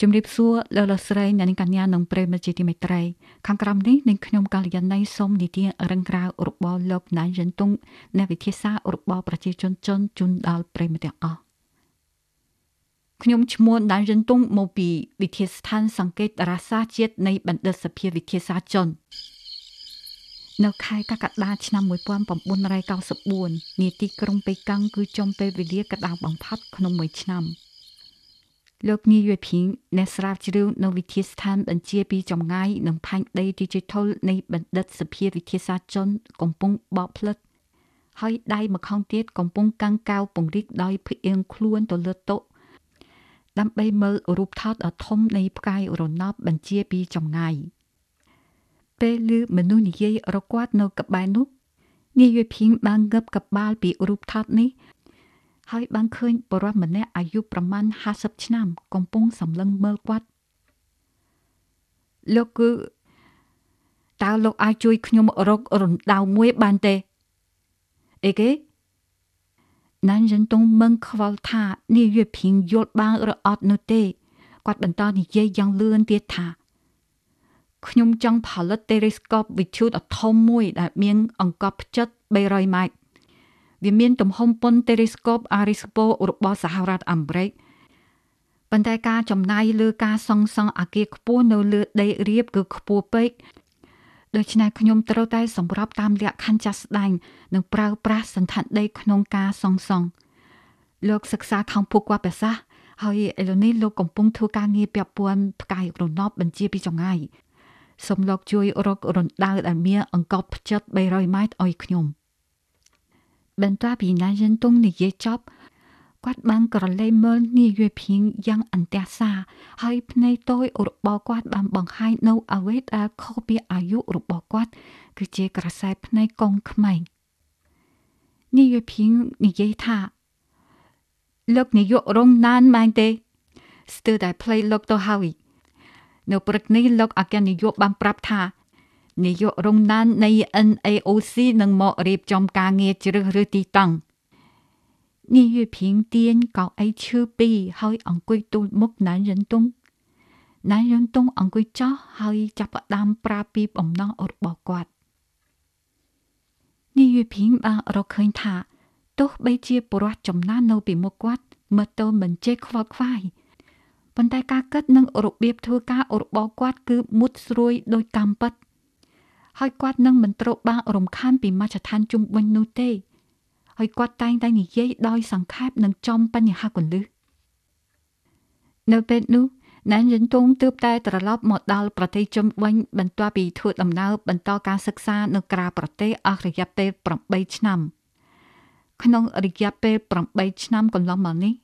ជំរាបសួរលោកលោកស្រីអ្នកនាងកញ្ញានិងប្រិយមិត្តជាទីមេត្រីខាងក្រោមនេះនឹងខ្ញុំកាលយាណៃសូមនិទានរឹងក្រៅរបស់លោកណានយិនតុងអ្នកវិទ្យាសាស្ត្ររបស់ប្រជាជនចិនជូនដល់ប្រិយមិត្តទាំងអស់ខ្ញុំឈ្មោះណានយិនតុងមកពីវិទ្យាស្ថានសង្កេតតារាសាស្ត្រជាតិនៃបណ្ឌិតសភាវិទ្យាសាស្ត្រចិននៅខែកក្កដាឆ្នាំ1994នាទីក្រុងប៉េកាំងគឺចំពេលវេលាកណ្ដាលបំផុតក្នុងមួយឆ្នាំ។ លោកនីយួយភីងអ្នកស្រាវជ្រាវនៅវិទ្យាស្ថានបញ្ជាពីចម្ងាយនិងផែនដី Digital នៃបណ្ឌិតសភាវិទ្យាសាស្ត្រចិនកំពុងបកផ្លិតហើយដៃម្ខាងទៀតកំពុងកាំងកៅពង្រីកដោយភៀងខ្លួនទៅលើតុដើម្បីមើលរូបថតដ៏ធំនៃផ្កាយរណបបញ្ជាពីចម្ងាយពេលឮមនុស្សនិយាយរគាត់នៅក្បែរនោះនាយភីងបានងើបកបាលពីរូបថតនេះ ហើយបានឃើញបរិសម្នាក់អាយុប្រមាណ50ឆ្នាំ កំពុងសម្លឹងមើលគាត់លោកគឺតើលោកអាចជួយខ្ញុំរករំដៅមួយបានទេអីគេណានយិនតុងមិនខ្វល់ថានាយភីងយល់បានឬអត់នោះទេគាត់បន្តនិយាយយ៉ាងលឿនទៀតថាខ្ញុំចង់ផលិត telescope វិទ្យុដ៏ធំមួយដែលមានអង្កត់ផ្ចិត300ម៉ែត្រ វាមានទំហំប៉ុន telescope Arispo របស់សហរដ្ឋអាមេរិកប៉ុន្តែការចំណាយលើការសង់សង់អគារខ្ពស់នៅលើដីរាបគឺខ្ពស់ពេកដូច្នេះខ្ញុំត្រូវតែសម្របតាមលក្ខខណ្ឌចាស់ស្ដែងនិងប្រើប្រាស់សន្តានដីក្នុងការសង់សង់លោកសិក្សាខាងភូគាត់ភាសាហើយឥឡូវនេះលោកកំពុងធ្វើការងារពាក់ព័ន្ធផ្កាយរណបបញ្ជាពីចងាយសូមលោកជួយរករណ្ដៅដែលមានអង្កត់ផ្ចិត300ម៉ែត្រឲ្យខ្ញុំ។ បន្ទាប់ពីណាយិនតុងនិយាយចប់គាត់បានក្រឡេកមើលនាយភៀងយ៉ាងអន្ទះសាហើយភ្នែកតូចរបស់គាត់បានបង្ហាញនៅអ្វីដែលខុសពីអាយុរបស់គាត់ គឺជាក្រសែភ្នែកកងក្មេងនាយភៀងនិយាយថាលោកនាយករងណានមែនទេស្ទើរតែផ្លេចលោកទៅហើយនៅព្រឹកនេះលោកអគ្គនាយកបានប្រាប់ថា នាយករងណាននៃ NAOC នឹងមករៀបចំការងារជ្រើសរើសទីតាំងនាយភៀងទៀនកៅអីឈើពីរហើយអង្គុយទូលមុខណានយិនតុងណានយិនតុងអង្គុយចោះហើយចាប់ផ្ដើមប្រាប់ពីបំណងរបស់គាត់នាយភៀងបានរកឃើញថាទោះបីជាបរិវត្តចំណាននៅពីមុខគាត់មើលទៅមិនចេះខ្វល់ខ្វាយប៉ុន្តែការគិតនិងរបៀបធ្វើការរបស់គាត់គឺមុតស្រួយដោយកម្មពិត ហើយគាត់នឹងមិនត្រូវបានរំខានពីមជ្ឈដ្ឋានជុំវិញនោះទេហើយគាត់តែងតែនិយាយដោយសង្ខេបនិងចំបញ្ហាកលឹះនៅពេលនោះណានយិនតុងទើបតែត្រឡប់មកដល់ប្រទេសជុំវិញបន្ទាប់ពីធ្វើដំណើរបន្តការសិក្សានៅក្រៅប្រទេសអស់រយៈពេល8ឆ្នាំក្នុងរយៈពេល8ឆ្នាំកន្លងមកនេះ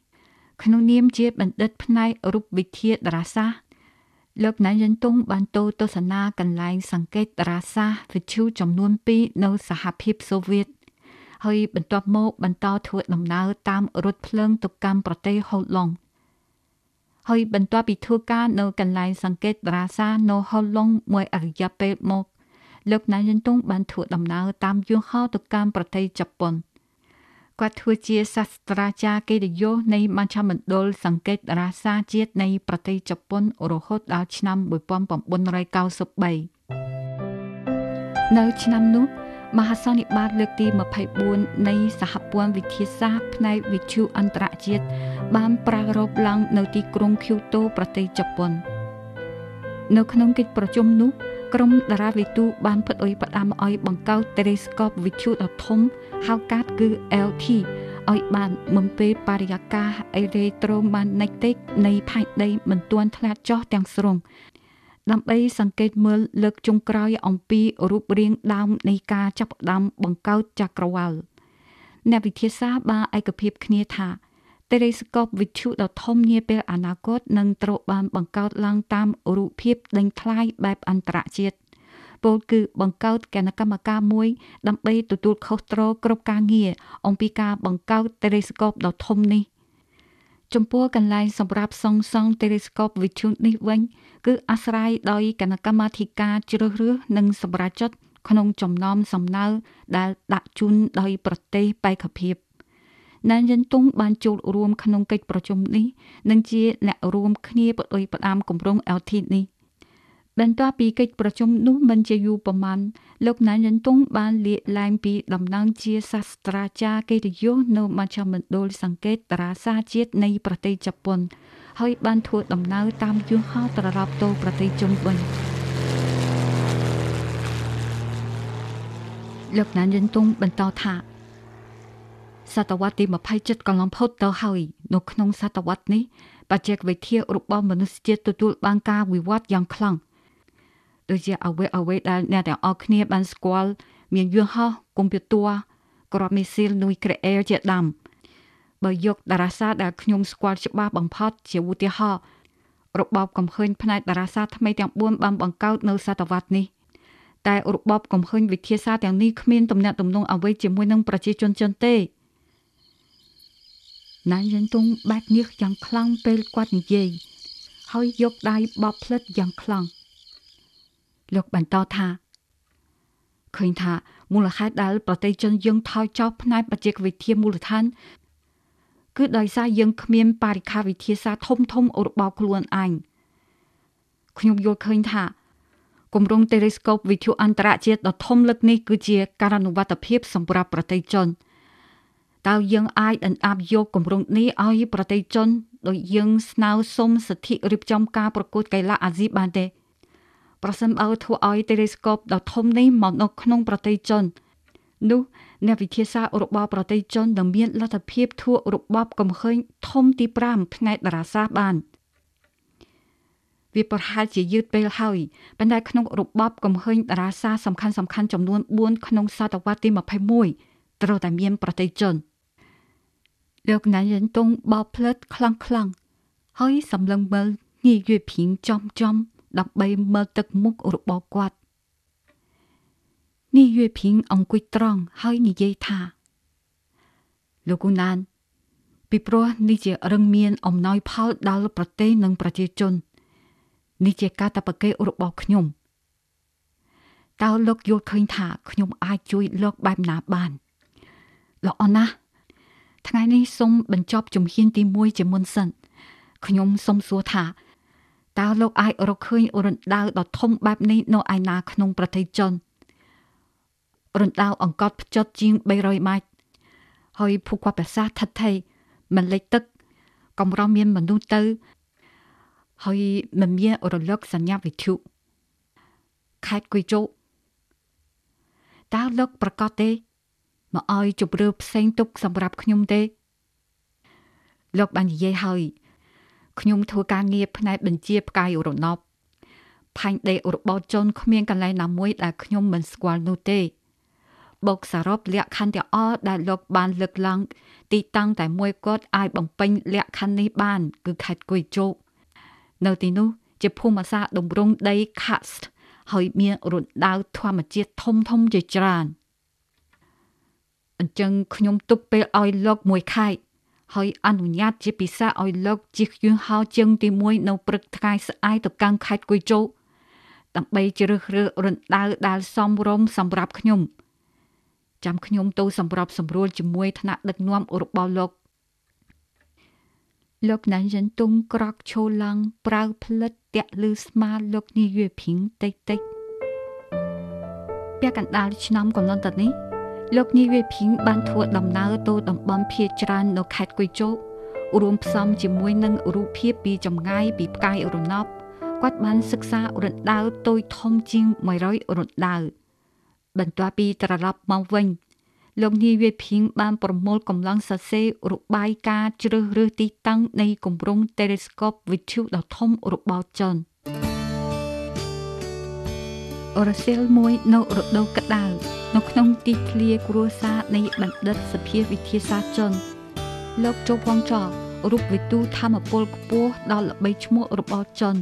ក្នុងនាមជាបណ្ឌិតផ្នែករូបវិទ្យាតារាសាស្ត្រ លោកណានយិនតុងបានទៅទស្សនាកន្លែងសង្កេតតារាសាស្ត្រវិទ្យុចំនួន2នៅសហភាពសូវៀតហើយបន្ទាប់មកបន្តធ្វើដំណើរតាមរថភ្លើងទៅកាន់ប្រទេសហូឡុងហើយបន្ទាប់ពីធ្វើការនៅកន្លែងសង្កេតតារាសាស្ត្រនៅហូឡុងមួយអរិយាពេលមកលោកណានយិនតុងបានធ្វើដំណើរតាមយន្តហោះទៅកាន់ប្រទេសជប៉ុន។ គាត់ធ្វើជាសាស្ត្រាចារ្យកិត្តិយសនៃមជ្ឈមណ្ឌលសង្កេតតារាសាស្ត្រជាតិនៃប្រទេសជប៉ុនរហូតដល់ឆ្នាំ1993នៅឆ្នាំនោះមហាសន្និបាតលើកទី24នៃសហព័ន្ធវិទ្យាសាស្ត្រផ្នែកវិទ្យុអន្តរជាតិបានប្រារព្ធឡើងនៅទីក្រុង Kyoto ប្រទេសជប៉ុន នៅក្នុងកិច្ចប្រជុំនោះ ក្រុមតារាវិទូបានផ្ដួយផ្ដាំឲ្យបង្កើត telescope វិទ្យុដ៏ធំហៅកាត់គឺ LT ឲ្យបានបំពេបរិយាកាស electromagnetic នៃផែនដីមិនទាន់ធ្លាក់ចុះទាំងស្រុងដើម្បីសង្កេតមើលលើកចុងក្រោយអំពីរូបរាងដើមនៃការចាប់ផ្ដើមបង្កើតចក្រវាឡអ្នកវិទ្យាសាស្ត្របានឯកភាពគ្នាថា telescope វិទ្យុដ៏ធំនាពេលអនាគតនឹងត្រូវបានបង្កើតឡើងតាមរូបភាពដេញថ្លៃបែបអន្តរជាតិពលគឺបង្កើតគណៈកម្មការមួយដើម្បីទទួលខុសត្រូវគ្រប់ការងារអំពីការបង្កើត telescope ដ៏ធំនេះចំពោះកន្លែងសម្រាប់សង់សង់ telescope វិទ្យុនេះវិញ គឺអាស្រ័យដោយគណៈកម្មាធិការជ្រើសរើសនិងសម្រេចចិត្តក្នុងចំណោមសំណើដែលដាក់ជូនដោយប្រទេសបេក្ខភាព ណានយិនតុងបានចូលរួមក្នុងកិច្ចប្រជុំនេះនិងជាអ្នករួមគ្នាបដិបដាមគម្រោង LT នេះបន្ទាប់ពីកិច្ចប្រជុំនោះមិនជាយូរប៉ុន្មានលោកណានយិនតុងបានលាកលែងពីតំណែងជាសាស្ត្រាចារ្យកិត្តិយសនៅមជ្ឈមណ្ឌលសង្កេតតារាសាជាតិនៃប្រទេសជប៉ុន ហើយបានធ្វើដំណើរតាមយន្តហោះត្រឡប់ទៅប្រទេសជុំវិញលោកណានយិនតុងបន្តថា សតវត្សទី27កន្លងផុតទៅហើយនៅក្នុងសតវត្សនេះបច្ចេកវិទ្យារបស់មនុស្សជាតិទទួលបានការវិវត្តយ៉ាងខ្លាំងដូចជាអ្វីអ្វីដែលអ្នកទាំងអស់គ្នាបានស្គាល់មានយន្តហោះកុំព្យូទ័រក្របមីស៊ីលនុយក្រអែលជាដើមបើយកតារាសាដែលខ្ញុំស្គាល់ច្បាស់បំផុតជាឧទាហរណ៍របបកំហើញផ្នែកតារាសាថ្មីទាំង4បានបង្កើតនៅសតវត្សនេះតែរបបកំហើញវិទ្យាសាស្ត្រទាំងនេះគ្មានទំនាក់ទំនងអ្វីជាមួយនឹងប្រជាជនចិនទេ ណានយិនតុងបែកញើសយ៉ាងខ្លាំងពេលគាត់និយាយហើយយកដៃបបផ្លិតយ៉ាងខ្លាំងលោកបន្តថាឃើញថាមូលហេតុដែលប្រទេសចិនយើងថយចុះផ្នែកបច្ចេកវិទ្យាមូលដ្ឋាន គឺដោយសារយើងគ្មានបរិខាវិទ្យាសាស្ត្រធំធំរបស់ខ្លួនឯងខ្ញុំយល់ឃើញថាគម្រោង Telescope វិទ្យុអន្តរជាតិដ៏ធំលឹកនេះគឺជាការអនុវត្តភាពសម្រាប់ប្រទេសចិន តើយើងអាចអណ្ដាប់យកគម្រោងនេះឲ្យប្រទេសចិនដោយយើងស្នើសុំសិទ្ធិរៀបចំការប្រកួតកីឡាអាស៊ីបានទេប្រសិនបើធ្វើឲ្យ Telescope ដ៏ធំនេះមកនៅក្នុងប្រទេសចិននោះអ្នកវិទ្យាសាស្ត្ររបស់ប្រទេសចិននឹងមានលទ្ធភាពធ្វើរបបកំហើញធំទី5ផ្នែកតារាសាស្ត្របានវាប្រហែលជាយឺតពេលហើយប៉ុន្តែក្នុងរបបកំហើញតារាសាស្ត្រសំខាន់សំខាន់ចំនួន4ក្នុងសតវត្សទី21ត្រូវតែមានប្រទេសចិន លោកណានយិនតុងបោផ្លិតខ្លាំងខ្លាំងហើយសម្លឹងមើលញីយួយភីងចំចំដើម្បីមើលទឹកមុខរបស់គាត់នេះយួយភីងអង្គុយត្រង់ហើយនិយាយថាលោកគូណានពីព្រោះនេះជារឹងមានអំណោយផលដល់ប្រទេសនិងប្រជាជននេះជាការតបកេរបស់ខ្ញុំតើលោកយល់ឃើញថាខ្ញុំអាចជួយលោកបែបណាបានល្អណាស់ ថ្ងៃនេះសូមបញ្ចប់ជំហានទី1ជាមុនសិនខ្ញុំសូមសួរថាតើលោកអាចរកឃើញរណ្ដៅដ៏ធំបែបនេះនៅឯណាក្នុងប្រទេសចិនរណ្ដៅអង្កត់ផ្ចិតជាង300ម៉ែត្រហើយភូគាត់ប្រាសាទថិតថេរមិនលេចទឹក កំរោះមានមនុស្សទៅ ហើយមិនមានរលកសញ្ញាវិទ្យុខេត្តគុយជោតើលោកប្រកាសទេ មកឲ្យជម្រើផ្សេងទុកសម្រាប់ខ្ញុំទេលោកបាននិយាយហើយខ្ញុំធ្វើការងារផ្នែកបញ្ជាផ្កាយរណបផាញ់ដេករបបជនគ្មានកន្លែងណាមួយដែលខ្ញុំមិនស្គាល់នោះទេបូកសរុបលក្ខខណ្ឌទាំងអស់ដែលលោកបានលើកឡើងទីតាំងតែមួយគាត់អាចបំពេញលក្ខខណ្ឌនេះបាន គឺខេត្តគុយជោគនៅទីនោះជាភូមិសាស្ត្រតម្រង់ដី karst ហើយមានរណ្ដៅធម្មជាតិធំធំជាច្រើន អញ្ចឹងខ្ញុំទុកពេលឲ្យលោកមួយខែហើយអនុញ្ញាតជាពិសេសឲ្យលោកជិះយន្តហោះជើងទី1នៅព្រឹកថ្ងៃស្អែកទៅកាន់ខេត្តគុយជោដើម្បីជ្រើសរើសរណ្ដៅដែលសមរម្យសម្រាប់ខ្ញុំចាំខ្ញុំទៅសម្របសម្រួលជាមួយថ្នាក់ដឹកនាំរបស់លោកលោកណានយិនតុងក្រកឈោឡើងប្រើផ្លិតតាក់លឺស្មាលោកនាយភីងតិចតិចពាក់កណ្ដាលឆ្នាំកំណត់តនេះ លោកនាយវេភីងបានធ្វើដំណើរទៅតំបន់ភៀច្រើននៅខេត្តគុយជោគរួមផ្សំជាមួយនឹងរូបភាពពីចម្ងាយពីផ្កាយរណបគាត់បានសិក្សារណ្ដៅតូចធំជាង100រណ្ដៅបន្ទាប់ពីត្រឡប់មកវិញលោកនាយវេភីងបានប្រមូលកម្លាំងសរសេររបាយការណ៍ជ្រើសរើសទីតាំងនៃគម្រោង Telescope វិទ្យុដ៏ធំរបស់ចិនរសៀលមួយនៅរដូវក្តៅ នៅក្នុងទីធ្លាគ្រួសារនៃបណ្ឌិតសភាវិទ្យាសាស្ត្រចិនលោកជោវងចោរូបវិទូធម្មពលខ្ពស់ដល់ល្បីឈ្មោះរបស់ចិន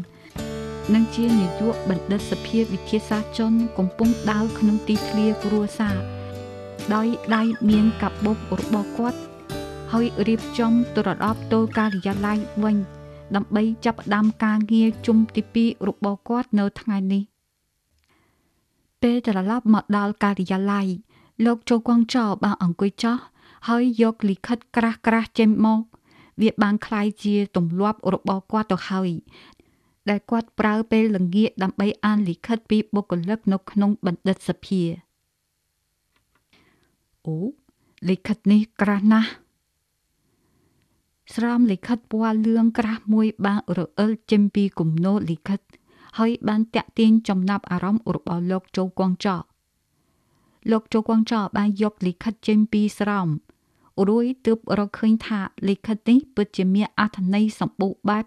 និងជានាយកបណ្ឌិតសភាវិទ្យាសាស្ត្រចិនកំពុងដើរក្នុងទីធ្លាគ្រួសារដោយដៃមានកាបុករបស់គាត់ហើយរៀបចំត្រឡប់ទៅការិយាល័យវិញដើម្បីចាប់ផ្ដើមការងារជុំទី2របស់គាត់នៅថ្ងៃនេះ ពេលត្រឡប់មកដល់ការិយាល័យលោកជោគងចោបានអង្គុយចោះ ហើយយកលិខិតក្រាស់ក្រាស់ចេញមកវាបានคล้ายជាទម្លាប់របស់គាត់ទៅហើយដែលគាត់ប្រើពេលល្ងាចដើម្បីអានលិខិតពីបុគ្គលិកនៅក្នុងបណ្ឌិតសភាអូលិខិតនេះក្រាស់ណាស់ស្រោមលិខិតពណ៌លឿងក្រាស់មួយបានរអិលចេញពីគំនោលិខិត ហើយបានតាក់ទាញចំណាប់អារម្មណ៍របស់លោកជោគងចោលោកជោគងចោបានយកលិខិតចេញពីស្រោមរួយទើបរកឃើញថាលិខិតនេះពិតជាមានអត្ថន័យសម្បូរបែប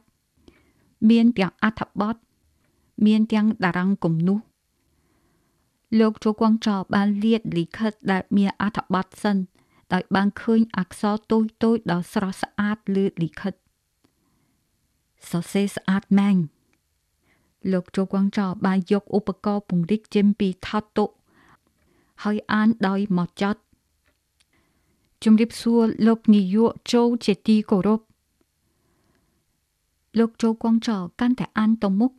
មានទាំងអត្ថបទមានទាំងតារាងគំនូសលោកជោគងចោបានលាតលិខិតដែលមានអត្ថបទសិនដោយបានឃើញអក្សរតូចតូចដ៏ស្រស់ស្អាតលើលិខិតសរសេរស្អាតម៉ាញ់ លោកជោគងចោបានយកឧបករណ៍ពង្រីកចេញពីថតតុហើយអានដោយមកចត់ជំរាបសួរលោកនាយកចូលជាទីគោរពលោកចូលគង់ចោកាន់តែអានទៅមុខ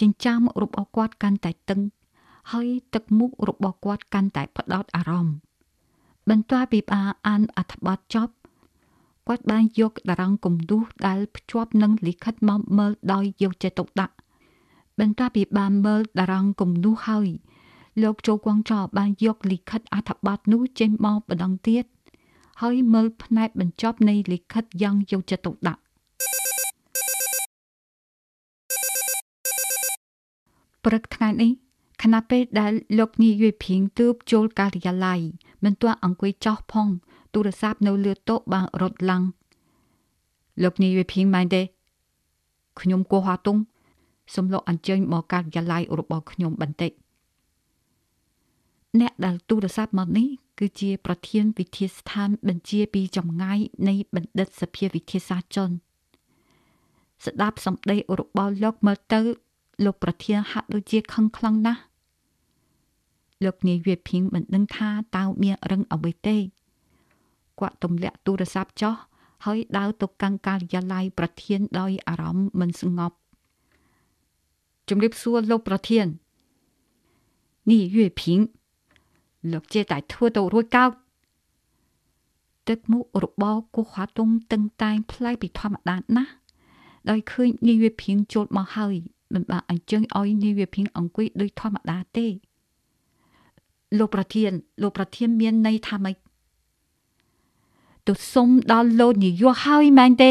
ចិញ្ចាមរបស់គាត់កាន់តែតឹង ហើយទឹកមុខរបស់គាត់កាន់តែផ្ដោតអារម្មណ៍បន្ទាប់ពីបានអានអត្ថបទចប់គាត់បានយកតារាងគំនូសដែលភ្ជាប់នឹងលិខិតមកមើលដោយយកចិត្តទុកដាក់ បន្ទាប់ពីបានមើលតារាងគំនូសហើយលោកចូលគង់ចោបានយកលិខិតអត្ថបទនោះចេញមកម្ដងទៀតហើយមើលផ្នែកបញ្ចប់នៃលិខិតយ៉ាងយកចិត្តទុកដាក់ព្រឹកថ្ងៃនេះខណៈពេលដែលលោកនាយភីងទើបចូលការិយាល័យមិនទាន់អង្គុយចោះផង ទូរស័ព្ទនៅលើតុបានរត់ឡើងលោកនាយភីងមែនទេខ្ញុំគោះហាតុង សំឡុកអញ្ជើញមកការិយាល័យរបស់ខ្ញុំបន្តិចអ្នកដែលទូរស័ព្ទមកនេះគឺជាប្រធានវិទ្យាស្ថានបញ្ជាពីចម្ងាយនៃបណ្ឌិតសភាវិទ្យាសាស្ត្រជនស្ដាប់សម្ដីរបស់លោកមើលទៅលោកប្រធានហាក់ដូចជាខឹងខ្លាំងណាស់លោកនាយវាភីងមិនដឹងថាតើមានរឹងអ្វីទេគាត់ទម្លាក់ទូរស័ព្ទចុះហើយដើរទៅកាន់ការិយាល័យប្រធានដោយអារម្មណ៍មិនស្ងប់ ជំរាបសួរលោកប្រធាននេះយេភីងលោកជាតែធ្វើទៅរួចកោតទឹកមុខរបស់គូខាតុងតឹងតែងផ្លែពីធម្មតាណាស់ដោយឃើញនាយវាភៀងចូលមកហើយមិនបានអញ្ជើញឲ្យនាយវាភៀងអង្គុយដូចធម្មតាទេលោកប្រធានលោកប្រធានមានន័យថាម៉េចទៅសុំដល់លោកនាយកហើយមែនទេ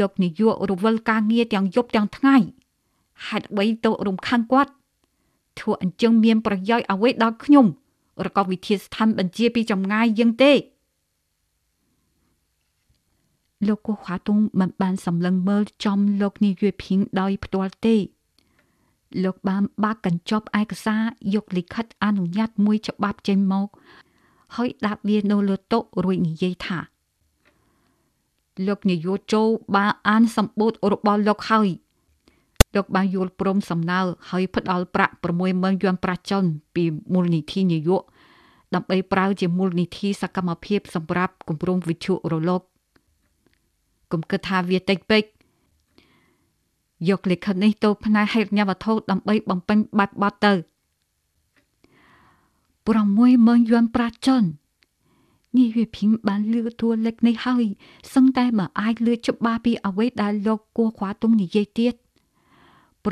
លោកនាយករវល់ការងារទាំងយប់ទាំងថ្ងៃ ហេតុអ្វីទៅរំខានគាត់ធ្វើអញ្ចឹងមានប្រយោជន៍អ្វីដល់ខ្ញុំរកវិធាស្ថានបញ្ជាពីចម្ងាយយើងទេលោកកូខាតុងមិនបានសម្លឹងមើលចំលោកនាយភីងដោយផ្ទាល់ទេលោកបានបាក់កញ្ចប់ឯកសារយកលិខិតអនុញ្ញាតមួយច្បាប់ចេញមកហើយដាក់វានៅលើតុរួចនិយាយថាលោកនាយកចូលបានអានសម្បូររបស់លោកហើយ លោកបានយល់ព្រមសំណើហើយផ្ដល់ប្រាក់60000យួនប្រាចិនពីមូលនិធិនាយកដើម្បីប្រើជាមូលនិធិសកម្មភាពសម្រាប់គម្រោងវិទ្យុរលកកុំគិតថាវាតិចពេកយកលិខិតនេះទៅផ្នែកហេតុញ្ញវត្ថុដើម្បីបំពេញបាត់បត់ទៅ60000យួនប្រាចិននេះវាភីងបានលឺតួលេខនេះហើយសឹងតែបើអាចលឺច្បាស់ពីអ្វីដែលលោកគួរខ្វាទុំនិយាយទៀត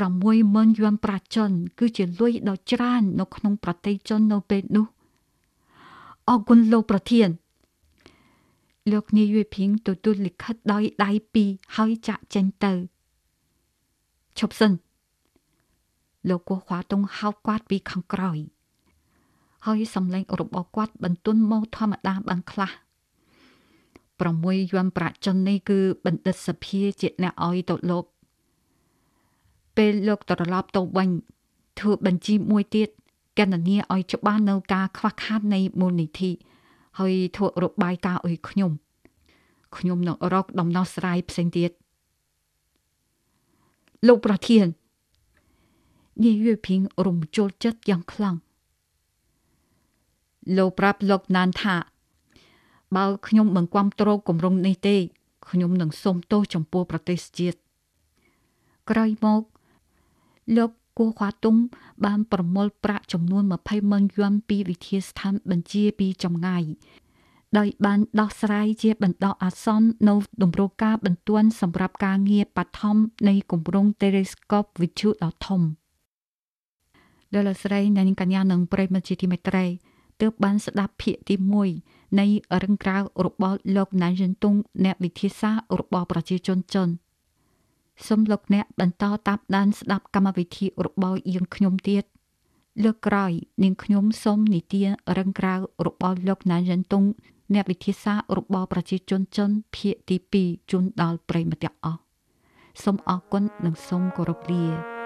60000យួនប្រាចិន គឺជាលុយដ៏ច្រើននៅក្នុងប្រទេសជននៅពេលនោះអរគុណលោកប្រធានលោកនាយភីងទទួលលិខិតដោយដៃពីរហើយចាក់ចេញទៅឈប់សិនលោកគោះខ្វាតុងហៅគាត់ពីខាងក្រោយហើយសំឡេងរបស់គាត់បន្ទន់មកធម្មតាបានខ្លះ6យួនប្រាក់ចិននេះគឺបណ្ឌិតសភាជាអ្នកឲ្យទៅលោក ពេលលោកត្រឡប់ទៅវិញធ្វើបញ្ជីមួយទៀតកណនីឲ្យច្បាស់នៅការខ្វះខាតនៃមូលនិធិហើយធ្វើរបាយការណ៍ឲ្យខ្ញុំខ្ញុំនឹងរកដំណោះស្រាយផ្សេងទៀតលោកប្រធាននាយភីងរំជុលចិត្តយ៉ាងខ្លាំងលោកប្រាប់លោកណានថាបើខ្ញុំមិនគ្រប់គ្រងគម្រោងនេះទេខ្ញុំនឹងសូមទោសចំពោះប្រទេសជាតិក្រោយមក លោកគូខ្វាតុងបានប្រមូលប្រាក់ចំនួន20ម៉ឺនយួនពីវិទ្យាស្ថានបញ្ជាពីចម្ងាយដោយបានដោះស្រាយជាបណ្ដោះអាសន្ននៅតម្រូវការបន្ទាន់សម្រាប់ការងារបឋមនៃគម្រោង Telescope វិទ្យុដ៏ធំដល់លោកស្រីអ្នកនាងកញ្ញានឹងប្រិយមិត្តជាទីមេត្រីទើបបានស្ដាប់ភាគទី1នៃរឹងក្រៅរបស់លោកណានយិនតុងអ្នកវិទ្យាសាស្ត្ររបស់ប្រជាជនចិន សូមលោកអ្នកបន្តតាមដានស្ដាប់កម្មវិធីរបស់យើងខ្ញុំទៀតលើកក្រោយនាងខ្ញុំសូមនិទានរឹងក្រៅរបស់លោកណានយិនតុងអ្នកវិទ្យាសាស្ត្ររបស់ប្រជាជនចិនភាគទី2ជូនដល់ប្រិយមិត្តទាំងអស់សូមអរគុណនិងសូមគោរពលា